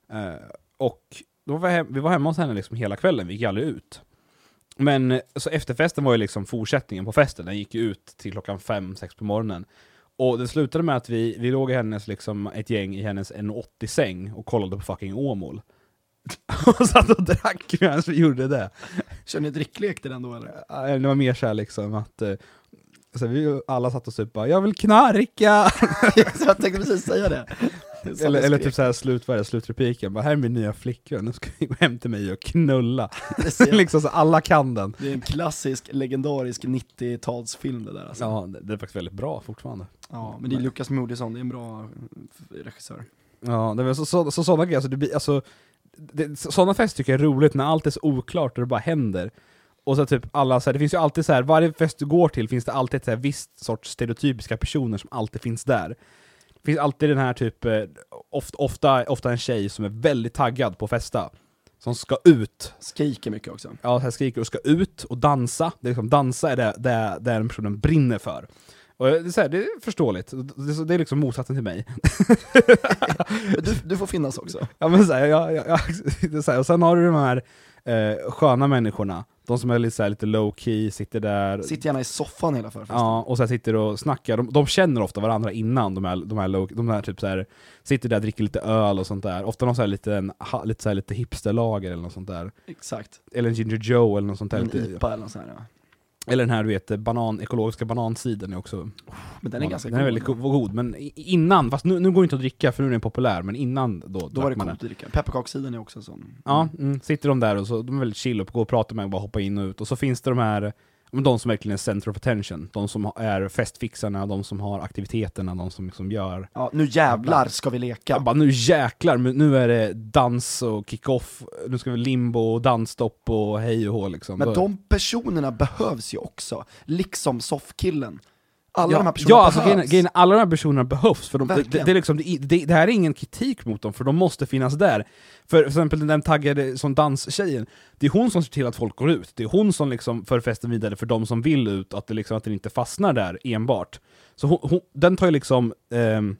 Speaker 3: Eh, och då var vi, hem, vi var hemma hos henne liksom hela kvällen, vi gick aldrig ut. Men eh, så efterfesten var ju liksom fortsättningen på festen, den gick ju ut till klockan fem sex på morgonen. Och det slutade med att vi, vi låg i hennes, liksom, ett gäng i hennes 1,80 säng och kollade på fucking Åmål. och satt och drack medan vi gjorde det.
Speaker 2: Kör ni dricklek till den då eller?
Speaker 3: Det var mer såhär liksom att eh, så vi alla satt och typ bara 'Jag vill knarka!'
Speaker 2: Jag tänkte precis säga det.
Speaker 3: Eller, eller typ såhär slut, vad är det, slutrepliken, bara 'Här är min nya flickvän, nu ska vi gå hem till mig och knulla'. Liksom så alla kan den.
Speaker 2: Det är en klassisk, legendarisk 90-talsfilm det där alltså.
Speaker 3: Ja, det, det är faktiskt väldigt bra fortfarande.
Speaker 2: Ja, men det är Lukas Moodysson, det är en bra eh, regissör.
Speaker 3: Ja, det är så, så, så sådana grejer, alltså, det blir, alltså det, så- Sådana fester tycker jag är roligt när allt är så oklart och det bara händer. Och så typ alla, så här, det finns ju alltid så här, varje fest du går till finns det alltid ett så här, visst sorts stereotypiska personer som alltid finns där finns alltid den här typ, eh, ofta, ofta, ofta en tjej som är väldigt taggad på att festa Som ska ut,
Speaker 2: Skriker mycket också.
Speaker 3: ja, så här skriker och ska ut och dansa, det är liksom, dansa är det, det, det den personen brinner för. Och det är, så här, det är förståeligt, det är, liksom motsatsen till mig.
Speaker 2: Du, du får finnas också.
Speaker 3: Ja men såhär, jag, jag, jag, det är så här, och sen har du de här, eh, sköna människorna, de som är lite, så här, lite low key, sitter där,
Speaker 2: Sitter gärna i soffan hela förfesten.
Speaker 3: Ja, och så sitter och snackar. De, de känner ofta varandra innan, de här, de här, low, de här typ så här, sitter där och dricker lite öl och sånt där. Ofta någon så här liten, ha, lite, så här, lite hipsterlager eller något sånt där.
Speaker 2: Exakt.
Speaker 3: Eller en Ginger Joe eller något sånt där.
Speaker 2: En IPA eller något sånt här, ja.
Speaker 3: Eller den här du vet, banan, ekologiska banansiden är också
Speaker 2: Men den är ganska
Speaker 3: den är väldigt
Speaker 2: god.
Speaker 3: go- god. Men innan, fast nu, nu går det inte att dricka för nu är den populär, men innan då,
Speaker 2: Då var det
Speaker 3: man
Speaker 2: coolt att dricka. Pepparkakssidan är också en sån.
Speaker 3: Ja, mm, sitter de där och så, de är väldigt chill och går och pratar med och bara hoppa in och ut. Och så finns det de här, men de som verkligen är center of attention. De som är festfixarna, de som har aktiviteterna, de som liksom gör
Speaker 2: Ja, nu jävlar ska vi leka.
Speaker 3: Jag bara, nu jäklar, nu är det dans och kick-off, nu ska vi limbo och dansstopp och hej och hå liksom.
Speaker 2: Men de personerna behövs ju också, liksom soffkillen. Alla
Speaker 3: ja,
Speaker 2: de här personerna
Speaker 3: ja, alltså,
Speaker 2: behövs.
Speaker 3: grejen, alla de här personerna behövs, för de, det, det, liksom, det, det, här är ingen kritik mot dem, för de måste finnas där. För, för exempel den taggade som danstjejen, det är hon som ser till att folk går ut, det är hon som liksom för festen vidare för de som vill ut, att det, liksom, att det inte fastnar där enbart. Så hon, hon, den tar ju liksom, ehm,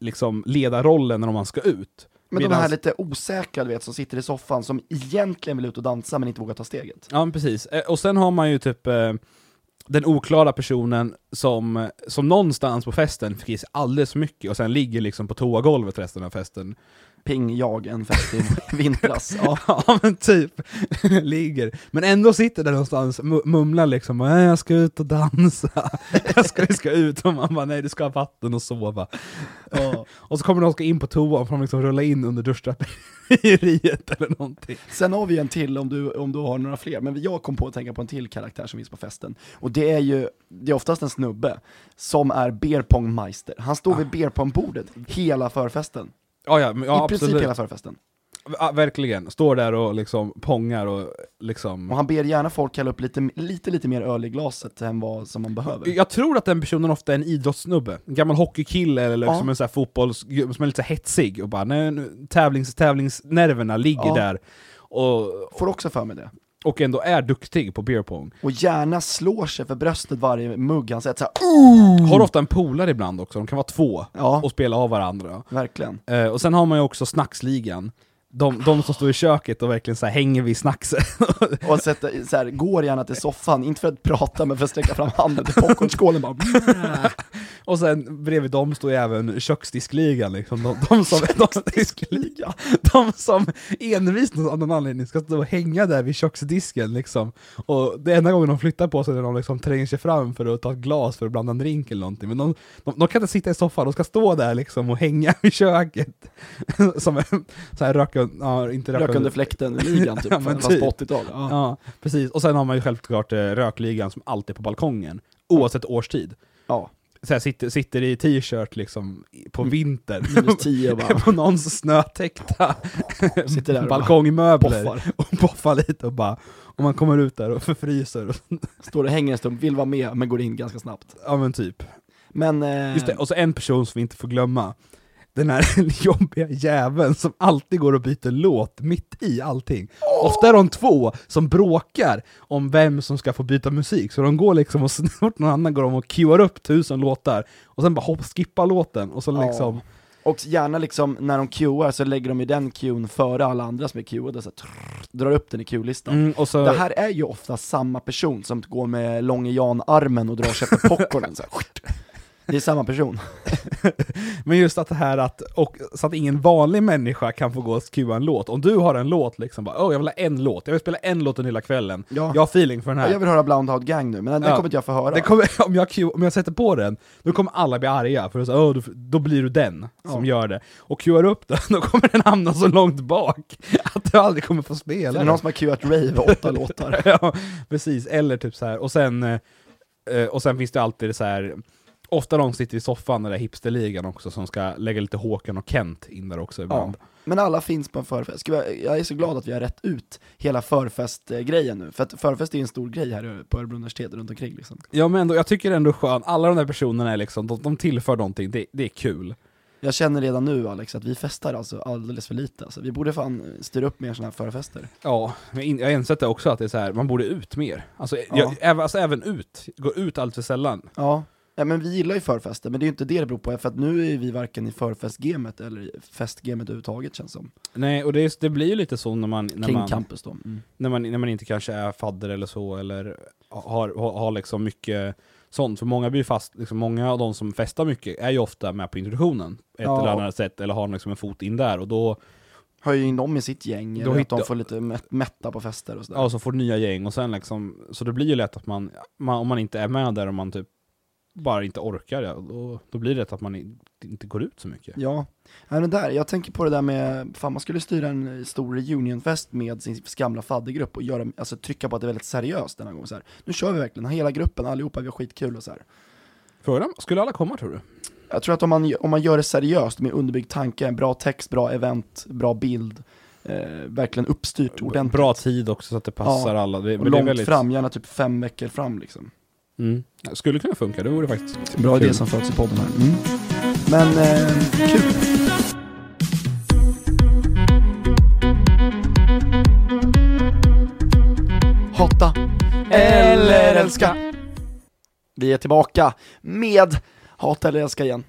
Speaker 3: liksom ledarrollen när man ska ut.
Speaker 2: Men de
Speaker 3: Medans-
Speaker 2: här lite osäkra du vet, som sitter i soffan, som egentligen vill ut och dansa men inte vågar ta steget.
Speaker 3: Ja, precis. Eh, Och sen har man ju typ eh, den oklara personen som, som någonstans på festen fick i sig alldeles för mycket och sen ligger liksom på toagolvet resten av festen.
Speaker 2: Ping, jag, en fest i vintras. Ja.
Speaker 3: Ja men typ, ligger. Men ändå sitter där någonstans, mu- mumlar liksom "Nej, jag ska ut och dansa, jag ska, vi ska ut, och man bara nej du ska ha vatten och sova. Och så kommer de ska in på toan, får de liksom rulla in under duschdraperiet eller någonting.
Speaker 2: Sen har vi en till om du, om du har några fler, men jag kom på att tänka på en till karaktär som finns på festen. Och det är ju, det är oftast en snubbe, som är beerpongmeister. Han står vid beerpongbordet hela förfesten.
Speaker 3: Ja, ja, men, ja
Speaker 2: I princip
Speaker 3: absolut.
Speaker 2: hela förfesten.
Speaker 3: Ja, verkligen, står där och liksom pongar och liksom...
Speaker 2: Och han ber gärna folk hälla upp lite, lite, lite mer öl i glaset än vad som man behöver.
Speaker 3: Jag tror att den personen ofta är en idrottssnubbe, en gammal hockeykille eller
Speaker 2: Ja.
Speaker 3: liksom en sån här fotbolls... som är lite så hetsig och bara nej, tävlings, tävlingsnerverna ligger
Speaker 2: Ja.
Speaker 3: där. Och,
Speaker 2: Får också för mig det.
Speaker 3: Och ändå är duktig på beer pong.
Speaker 2: Och gärna slår sig för bröstet varje mugg han sätter såhär
Speaker 3: Har ofta en polare ibland också, de kan vara två,
Speaker 2: Ja,
Speaker 3: och spela av varandra.
Speaker 2: verkligen.
Speaker 3: Eh, och sen har man ju också snacksligan. De, de som står i köket och verkligen så hänger vid snacksen.
Speaker 2: Och sätter, så här, går gärna till soffan, inte för att prata men för att sträcka fram handen till popcornskålen bara
Speaker 3: och sen bredvid dem står ju även köksdiskligan liksom. De, de som, de, de som envist av någon anledning ska stå och hänga där vid köksdisken liksom. Och det enda gången de flyttar på sig är när de liksom tränger sig fram för att ta ett glas för att blanda en drink eller någonting. Men de, de, de kan inte sitta i soffan, de ska stå där liksom och hänga vid köket. som en så här röka, ja, inte röka,
Speaker 2: Rök under fläkten-ligan typ,
Speaker 3: Ja, men typ.
Speaker 2: på 80-talet. Ja.
Speaker 3: Ja, precis. Och sen har man ju självklart eh, rökligan som alltid är på balkongen, oavsett årstid.
Speaker 2: ja,
Speaker 3: här, sitter, sitter i t-shirt liksom på vintern,
Speaker 2: minus 10 och bara
Speaker 3: på någons snötäckta
Speaker 2: sitter där och bara
Speaker 3: balkongmöbler och poffar lite och bara, och man kommer ut där och förfryser. Och,
Speaker 2: Står och hänger en stund, vill vara med men går in ganska snabbt.
Speaker 3: ja men typ.
Speaker 2: Men, eh,
Speaker 3: Just det, och så en person som vi inte får glömma. Den här jobbiga jäveln som alltid går och byter låt mitt i allting. Ofta är de två som bråkar om vem som ska få byta musik, så de går liksom och snart någon annan går de och queuar upp tusen låtar, och sen bara hopp, skippar låten, och så
Speaker 2: Ja.
Speaker 3: liksom...
Speaker 2: och gärna liksom när de queuar så lägger de ju den queuen före alla andra som är queuade, så trrr, drar upp den i queulistan.
Speaker 3: Mm, och så,
Speaker 2: Det här är ju ofta samma person som går med Långe Jan-armen och drar sig efter popcornen så här. Det är samma person.
Speaker 3: Men just att det här att, och, så att ingen vanlig människa kan få gå och queua en låt. Om du har en låt liksom, bara, oh, jag vill ha en låt, jag vill spela en låt under hela kvällen,
Speaker 2: Ja.
Speaker 3: jag har feeling för den här.
Speaker 2: Jag vill höra Blound Out Gang nu, men den, den
Speaker 3: Ja.
Speaker 2: kommer inte jag få höra.
Speaker 3: Det kommer, om, jag om jag sätter på den, då kommer alla bli arga, för att, säga, oh, då, då blir du den som
Speaker 2: Ja.
Speaker 3: gör det. Och queuar upp den, då kommer den hamna så långt bak att du aldrig kommer få
Speaker 2: Så
Speaker 3: spela
Speaker 2: det är någon som har queuat rave åtta låtar.
Speaker 3: ja, precis. Eller typ så här. och sen, eh, eh, och sen finns det alltid så här. Ofta de sitter i soffan den där hipsterligan också, som ska lägga lite Håkan och Kent in där också
Speaker 2: Ja.
Speaker 3: ibland.
Speaker 2: Men alla finns på en förfest. Jag är så glad att vi har rätt ut hela förfestgrejen nu, för att förfest är en stor grej här på Örebro universitet runt omkring liksom.
Speaker 3: Ja men ändå, jag tycker ändå skönt, alla de där personerna är liksom, de, de tillför någonting, det, det är kul.
Speaker 2: Jag känner redan nu Alex att vi festar alltså alldeles för lite, alltså. vi borde fan styra upp mer sådana här förfester.
Speaker 3: Ja, men jag har insett det också att det är så här, man borde ut mer. Alltså,
Speaker 2: Ja.
Speaker 3: jag, även, alltså även ut, gå ut allt för sällan.
Speaker 2: Ja, Ja, men vi gillar ju förfester, men det är ju inte det det beror på, för att nu är vi varken i förfestgamet eller i festgamet överhuvudtaget känns som.
Speaker 3: Nej, och det, är, det blir ju lite så när man, när
Speaker 2: Kring
Speaker 3: man,
Speaker 2: campus då. Mm.
Speaker 3: när man, när man inte kanske är fadder eller så, eller har, har, har liksom mycket sånt. För många blir fast, liksom många av de som festar mycket är ju ofta med på introduktionen, ett
Speaker 2: Ja.
Speaker 3: eller annat sätt, eller har liksom en fot in där, och då
Speaker 2: Har ju in dem i sitt gäng,
Speaker 3: Då
Speaker 2: eller att de får lite mätt, mätta på fester och sådär.
Speaker 3: ja, så får nya gäng, och sen liksom, så det blir ju lätt att man, man om man inte är med där och man typ bara inte orkar, ja, då, då blir det att man inte går ut så mycket.
Speaker 2: Ja, men där, jag tänker på det där med, fan man skulle styra en stor reunionfest med sin gamla faddergrupp och göra, alltså trycka på att det är väldigt seriöst denna gång så här. Nu kör vi verkligen, hela gruppen, allihopa, vi har skitkul och så här.
Speaker 3: Frågan, skulle alla komma tror du?
Speaker 2: Jag tror att om man, om man gör det seriöst med underbyggd tanke, bra text, bra event, bra bild, eh, verkligen uppstyrt ordentligt.
Speaker 3: Bra tid också så att det passar
Speaker 2: Ja,
Speaker 3: alla. Det,
Speaker 2: och långt
Speaker 3: väldigt,
Speaker 2: fram, gärna typ fem veckor fram liksom.
Speaker 3: Mm. Skulle kunna funka, det vore faktiskt
Speaker 2: Bra
Speaker 3: kul.
Speaker 2: idé som föds i podden här. Mm. Men, eh, kul. Hata eller älska. Vi är tillbaka med Hata eller älska igen.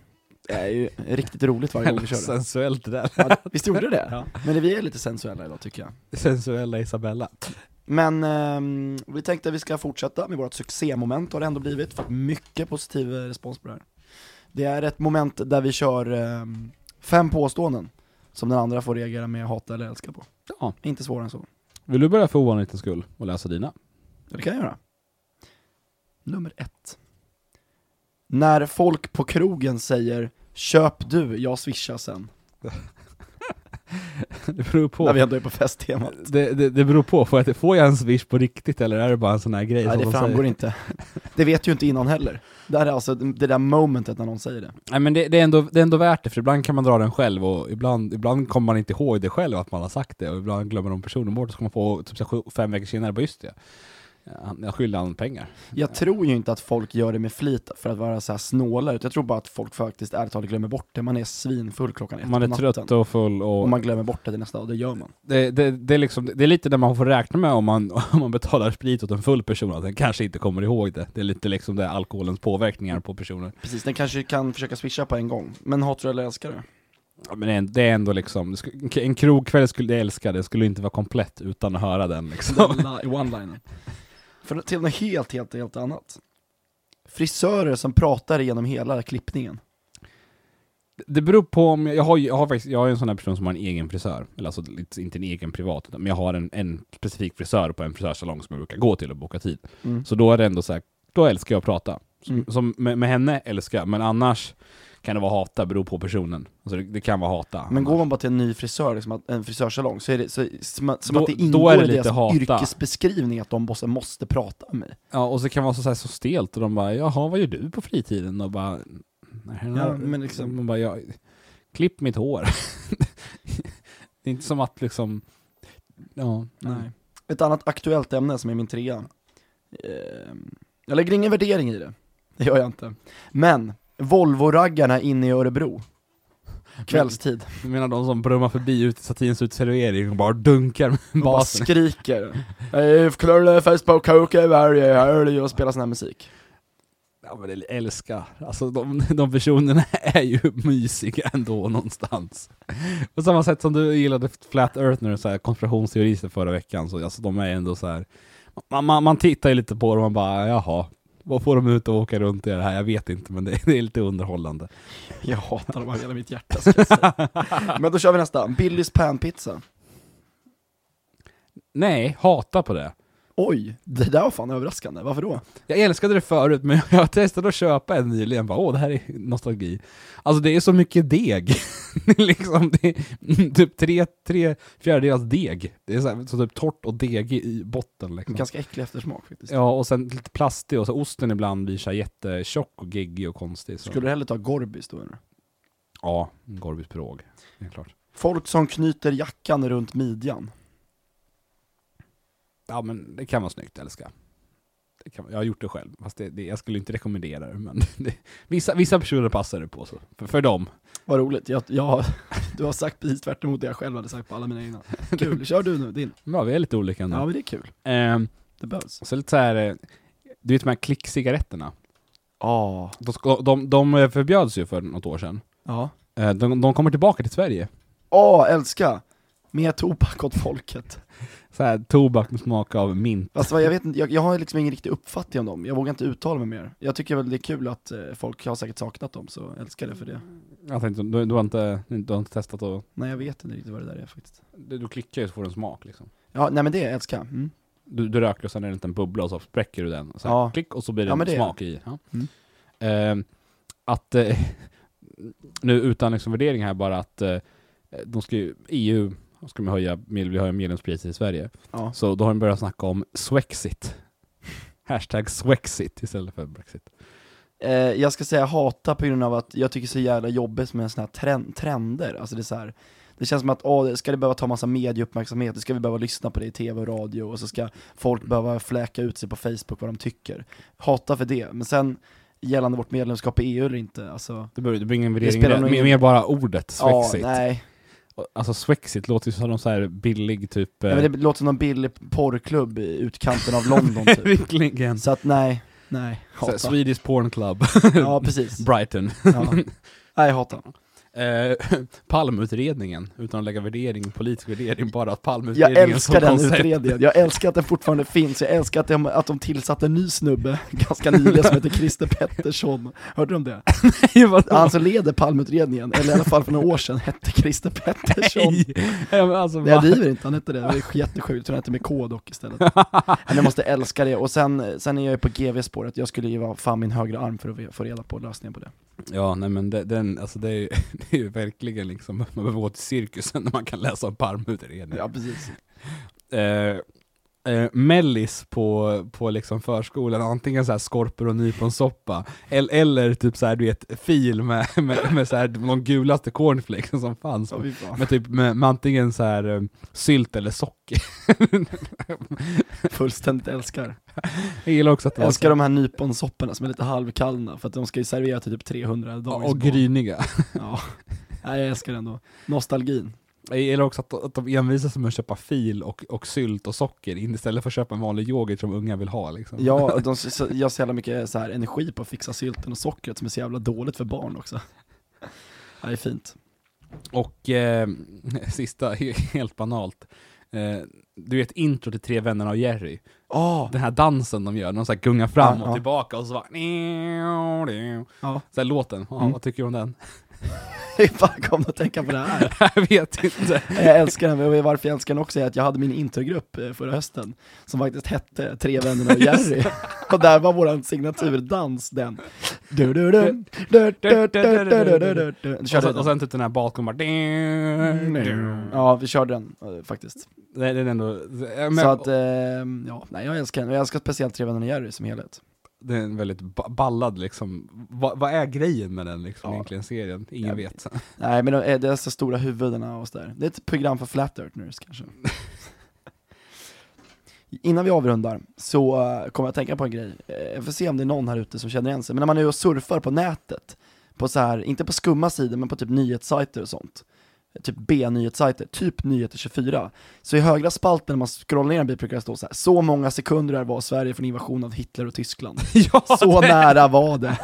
Speaker 2: Det är ju riktigt roligt varje gång vi kör det.
Speaker 3: Sensuellt det där.
Speaker 2: Ja, visst gjorde det det?
Speaker 3: Ja.
Speaker 2: Men vi är lite sensuella idag tycker jag.
Speaker 3: Sensuella Isabella.
Speaker 2: Men ehm, vi tänkte att vi ska fortsätta med vårt succémoment har det ändå blivit, fått mycket positiv eh, respons på det här. Det är ett moment där vi kör ehm, fem påståenden som den andra får reagera med hata eller älska på.
Speaker 3: Ja.
Speaker 2: Inte svårare än så.
Speaker 3: Vill du börja för ovanlighetens skull och läsa dina?
Speaker 2: Det kan jag göra. Nummer ett. När folk på krogen säger 'Köp du, jag swishar sen'
Speaker 3: Det beror på.
Speaker 2: När vi ändå är på festtemat.
Speaker 3: Det, det, det beror på, får jag, får jag en swish på riktigt eller är det bara en sån här grej
Speaker 2: Nej det
Speaker 3: de
Speaker 2: framgår
Speaker 3: säger?
Speaker 2: inte. Det vet ju inte innan heller. Det här är alltså det där momentet när någon säger det.
Speaker 3: Nej men det, det, är ändå, det är ändå värt det, för ibland kan man dra den själv och ibland, ibland kommer man inte ihåg det själv att man har sagt det och ibland glömmer de personen bort och så ska man få typ fem veckor senare, bara just det. Han- Jag skyllde han pengar.
Speaker 2: Jag tror ju inte att folk gör det med flit för att vara så här snåla, utan jag tror bara att folk faktiskt ärligt talat glömmer bort det. Man är svinfull klockan ett
Speaker 3: Man är trött och full och,
Speaker 2: Och man glömmer bort det till nästa dag, det gör man.
Speaker 3: det, det, det, är liksom, det är lite det man får räkna med om man, om man betalar sprit åt en full person, att den kanske inte kommer ihåg det. Det är lite liksom det alkoholens påverkningar på personer.
Speaker 2: Precis, den kanske kan försöka swisha på en gång. Men hatar du eller älskar du?
Speaker 3: Ja, men det är, ändå liksom, en krogkväll skulle jag älska, det skulle inte vara komplett utan att höra den liksom.
Speaker 2: Den one-linen. För till något helt, helt, helt annat. Frisörer som pratar igenom hela klippningen.
Speaker 3: Det beror på om, jag, jag har, jag har faktiskt, jag är en sån här person som har en egen frisör, eller alltså inte en egen privat, men jag har en, en specifik frisör på en frisörsalong som jag brukar gå till och boka tid.
Speaker 2: Mm.
Speaker 3: Så då är det ändå så här, då älskar jag att prata. Så,
Speaker 2: Mm.
Speaker 3: som med, med henne älskar jag, men annars kan det vara hata, beror på personen. Alltså det, det kan vara hata.
Speaker 2: Men går man bara till en ny frisör, liksom, att- en frisörsalong, så är det så, som, som
Speaker 3: Då-
Speaker 2: att det
Speaker 3: då
Speaker 2: ingår
Speaker 3: är det
Speaker 2: i
Speaker 3: lite
Speaker 2: deras
Speaker 3: hata.
Speaker 2: yrkesbeskrivning att de måste, måste prata med mig.
Speaker 3: Ja, och så kan det vara så, så, här, så stelt, och de bara 'Jaha, vad gör du på fritiden?' och bara Nej,
Speaker 2: Ja, men liksom-
Speaker 3: Man bara, jag, klipp mitt hår. det är inte som att liksom, ja, nej.
Speaker 2: Ett annat aktuellt ämne som är min trea. Ehm, Jag lägger ingen värdering i det, det gör jag inte. Men, Volvo-raggarna inne i Örebro. Kvällstid.
Speaker 3: Du menar de som brummar förbi ut i Satins uteservering och bara dunkar med
Speaker 2: Och bara
Speaker 3: basen?
Speaker 2: skriker. If Clurle Facebook Coke varje helg och spelar sån här musik.
Speaker 3: Ja men älskar, alltså de, de personerna är ju mysiga ändå någonstans. På samma sätt som du gillade Flat Earth och så här förra veckan, så alltså de är ändå så här. Man, man, man tittar ju lite på dem och man bara, jaha, vad får de ut och åka runt i det här? Jag vet inte, men det, det är lite underhållande.
Speaker 2: Jag hatar dem av hela mitt hjärta ska jag säga. Men då kör vi nästa, Billys panpizza.
Speaker 3: Nej, hata på det.
Speaker 2: Oj, det där var fan överraskande, varför då?
Speaker 3: Jag älskade det förut, men jag testade att köpa en nyligen, bara åh det här är nostalgi. Alltså det är så mycket deg. Liksom, det är typ tre, tre fjärdedels deg. Det är så, här, så typ torrt och degig i botten liksom.
Speaker 2: Ganska äcklig eftersmak faktiskt.
Speaker 3: Ja, och sen lite plastig, och så osten ibland blir så här jättetjock och geggig och konstig. Så.
Speaker 2: Skulle du hellre ta Gorbis då eller?
Speaker 3: Ja, Gorbis pirog. Är klart.
Speaker 2: Folk som knyter jackan runt midjan.
Speaker 3: Ja men det kan vara snyggt. Det kan, jag har gjort det själv, fast det, det, jag skulle inte rekommendera det, men det, vissa, vissa personer passar det på så. För, för dem.
Speaker 2: Vad roligt, jag, jag, du har sagt precis tvärt emot det jag själv hade sagt på alla mina innan. Kul, kör du nu din.
Speaker 3: Ja, vi är lite olika ändå.
Speaker 2: Ja men det är kul,
Speaker 3: Ehm,
Speaker 2: det behövs.
Speaker 3: Så lite så här, eh, du vet de här klickcigaretterna?
Speaker 2: Ja.
Speaker 3: De, ska, de, de förbjöds ju för något år sedan.
Speaker 2: Ja.
Speaker 3: Eh, De, de kommer tillbaka till Sverige.
Speaker 2: Åh, älska! Mer tobak åt folket.
Speaker 3: Så här, tobak med smak av mint.
Speaker 2: Vad, jag vet inte, jag, jag har liksom ingen riktig uppfattning om dem, jag vågar inte uttala mig mer. Jag tycker väl det är kul att eh, folk har säkert saknat dem, så jag älskar det för det.
Speaker 3: Jag tänkte, du, du, har inte, du har inte testat att...
Speaker 2: Nej jag vet inte riktigt vad det där är faktiskt.
Speaker 3: Du, du klickar ju så får du en smak liksom.
Speaker 2: Ja, nej men det älskar jag. Mm.
Speaker 3: Du, du röker och sen är det en liten bubbla och så spräcker du den. Så här,
Speaker 2: Ja.
Speaker 3: Klick och så blir det
Speaker 2: Ja,
Speaker 3: en
Speaker 2: det är
Speaker 3: smak i. Ja.
Speaker 2: Mm.
Speaker 3: Eh, att, eh, nu utan liksom värdering här bara att eh, de ska ju, EU ska man höja, vill höja medlemspriset i Sverige.
Speaker 2: Ja.
Speaker 3: Så då har de börjat snacka om Swexit. Hashtag Swexit istället för Brexit.
Speaker 2: Eh, jag ska säga hata på grund av att jag tycker det så jävla jobbigt med såna här trend, trender, alltså det är så här. Det känns som att, åh, ska det behöva ta massa medieuppmärksamhet, då ska vi behöva lyssna på det i tv och radio, och så ska folk behöva fläka ut sig på Facebook vad de tycker. Hata för det, men sen gällande vårt medlemskap i EU eller inte, alltså
Speaker 3: Det det blir ingen
Speaker 2: Det
Speaker 3: värdering, mer,
Speaker 2: nog
Speaker 3: mer, mer bara ordet
Speaker 2: Ja,
Speaker 3: Swexit.
Speaker 2: nej.
Speaker 3: Alltså Swexit låter ju som någon så här billig typ...
Speaker 2: nej. men det låter som någon billig porrklubb i utkanten av London typ.
Speaker 3: Verkligen.
Speaker 2: Så att nej, nej,
Speaker 3: Så
Speaker 2: hata.
Speaker 3: Swedish Porn Club,
Speaker 2: Ja precis.
Speaker 3: Brighton.
Speaker 2: Ja. Nej, hata.
Speaker 3: Eh, Palmutredningen, utan att lägga värdering, politisk värdering, bara att
Speaker 2: Jag
Speaker 3: Palmutredningen
Speaker 2: älskar den utredningen, jag älskar att den fortfarande finns, jag älskar att de, att de tillsatte en ny snubbe ganska nyligen som heter Christer Pettersson, hörde du om det? Han som leder Palmeutredningen, eller i alla fall för några år sedan, hette Christer Pettersson.
Speaker 3: Ja, men alltså,
Speaker 2: Nej jag driver inte, han hette det, det är jättesjukt, jag tror han hette med K dock istället. Men jag måste älska det, och sen, sen är jag ju på GV-spåret, jag skulle ju vara fan min högra arm för att få reda på lösningen på det
Speaker 3: Ja, nej men det, den, alltså det, är, ju- det är ju verkligen liksom, man behöver gå till cirkusen när man kan läsa om Palmutredningen.
Speaker 2: Ja precis
Speaker 3: eh, eh, mellis på, på liksom förskolan, antingen så här skorpor och nyponsoppa, eller, eller typ så här, du vet, fil med, med, med så här, de gulaste cornflakesen som fanns.
Speaker 2: Ja.
Speaker 3: Med, typ, med, med antingen så här eh, sylt eller socker.
Speaker 2: Fullständigt älskar
Speaker 3: Jag gillar också att det
Speaker 2: älskar de här nyponsopporna som är lite halvkallna, för att de ska ju servera till typ 300 dagar
Speaker 3: och gryniga.
Speaker 2: Ja, Nej, jag älskar det ändå. Nostalgin.
Speaker 3: Gillar också att, att de envisas med att köpa fil och, och sylt och socker istället för att köpa en vanlig yoghurt som unga vill ha liksom.
Speaker 2: Ja, de gör så jävla mycket så här energi på att fixa sylten och sockret som är så jävla dåligt för barn också. Det är fint.
Speaker 3: Och eh, sista, he- helt banalt. Eh, du vet intro till Tre vännerna och Jerry.
Speaker 2: Åh!
Speaker 3: Den här dansen de gör, de så här gungar fram
Speaker 2: Ja,
Speaker 3: och
Speaker 2: ja.
Speaker 3: tillbaka och så bara...
Speaker 2: Ja.
Speaker 3: Så här låten, ja,
Speaker 2: Mm.
Speaker 3: vad tycker du om den?
Speaker 2: vi bara kom att tänka på det här.
Speaker 3: jag vet inte.
Speaker 2: Jag älskar den, och varför jag älskar den också är att jag hade min intergrupp förra hösten, som faktiskt hette Tre vännerna och Jerry. och där var vår signaturdans den.
Speaker 3: Och, sen, typ den här bakom bara...
Speaker 2: Ja, vi körde den faktiskt.
Speaker 3: Det, är ändå...
Speaker 2: Så att, ja, jag älskar den. Jag älskar speciellt Tre vänner och Jerry som helhet.
Speaker 3: Det är en väldigt ba- ballad liksom. Va, vad är grejen med den liksom,
Speaker 2: Ja.
Speaker 3: egentligen, serien? Ingen
Speaker 2: Jag
Speaker 3: vet.
Speaker 2: Nej men de, det är så stora huvudena och sådär. Det är ett program för flat earthners kanske. Innan vi avrundar så uh, kommer jag att tänka på en grej. Eh, Jag får se om det är någon här ute som känner igen sig. Men när man är och surfar på nätet, på så här, inte på skumma sidor men på typ nyhetssajter och sånt. Typ B-nyhetssajter, typ Nyheter 24. Så i högra spalten när man scrollar ner en bit brukar det stå så här. Så många sekunder det var Sverige från invasion av Hitler och Tyskland.
Speaker 3: ja,
Speaker 2: Så nära var det.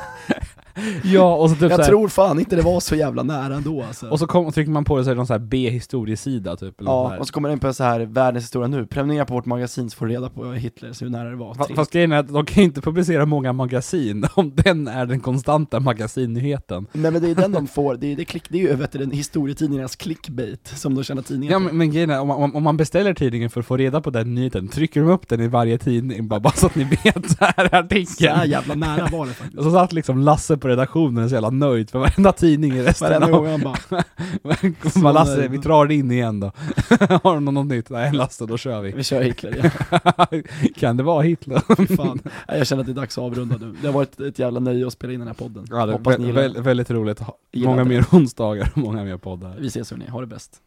Speaker 3: Ja, och så typ
Speaker 2: Jag
Speaker 3: så här,
Speaker 2: tror fan inte det var så jävla nära ändå alltså.
Speaker 3: Och så kom, trycker man på det så är det någon så här B-historiesida typ. Eller
Speaker 2: Ja, och så kommer den på så här världens historia nu, prenumerera på vårt magasin så får du reda på Hitler, så hur nära det var.
Speaker 3: Fa- Fast grejen är att de kan ju inte publicera många magasin om den är den konstanta magasinnyheten.
Speaker 2: Nej men det är den de får, det är, det klick, det är ju vet du, den historietidningarnas clickbait som de tjänar tidningar
Speaker 3: Ja men, men grejen är, om man, om man beställer tidningen för att få reda på den nyheten, trycker de upp den i varje tidning bara, bara så att ni vet så här
Speaker 2: Så här
Speaker 3: artikeln.
Speaker 2: jävla nära var det faktiskt.
Speaker 3: Och så satt liksom Lasse på redaktionen så jävla nöjd för varenda tidning i resten
Speaker 2: Varenda
Speaker 3: av...
Speaker 2: han bara,
Speaker 3: Lasse, vi drar in igen då. Har du något, nytt? Nej Lasse, då kör vi.
Speaker 2: vi kör Hitler ja.
Speaker 3: kan det vara Hitler?
Speaker 2: Fan. Jag känner att det är dags att avrunda nu. Det har varit ett jävla nöje att spela in den här podden.
Speaker 3: Ja, det är
Speaker 2: Hoppas ni
Speaker 3: vä-
Speaker 2: gillar
Speaker 3: vä- väldigt roligt. Många
Speaker 2: det.
Speaker 3: mer onsdagar och många mer poddar.
Speaker 2: Vi ses hörni, ha det bäst.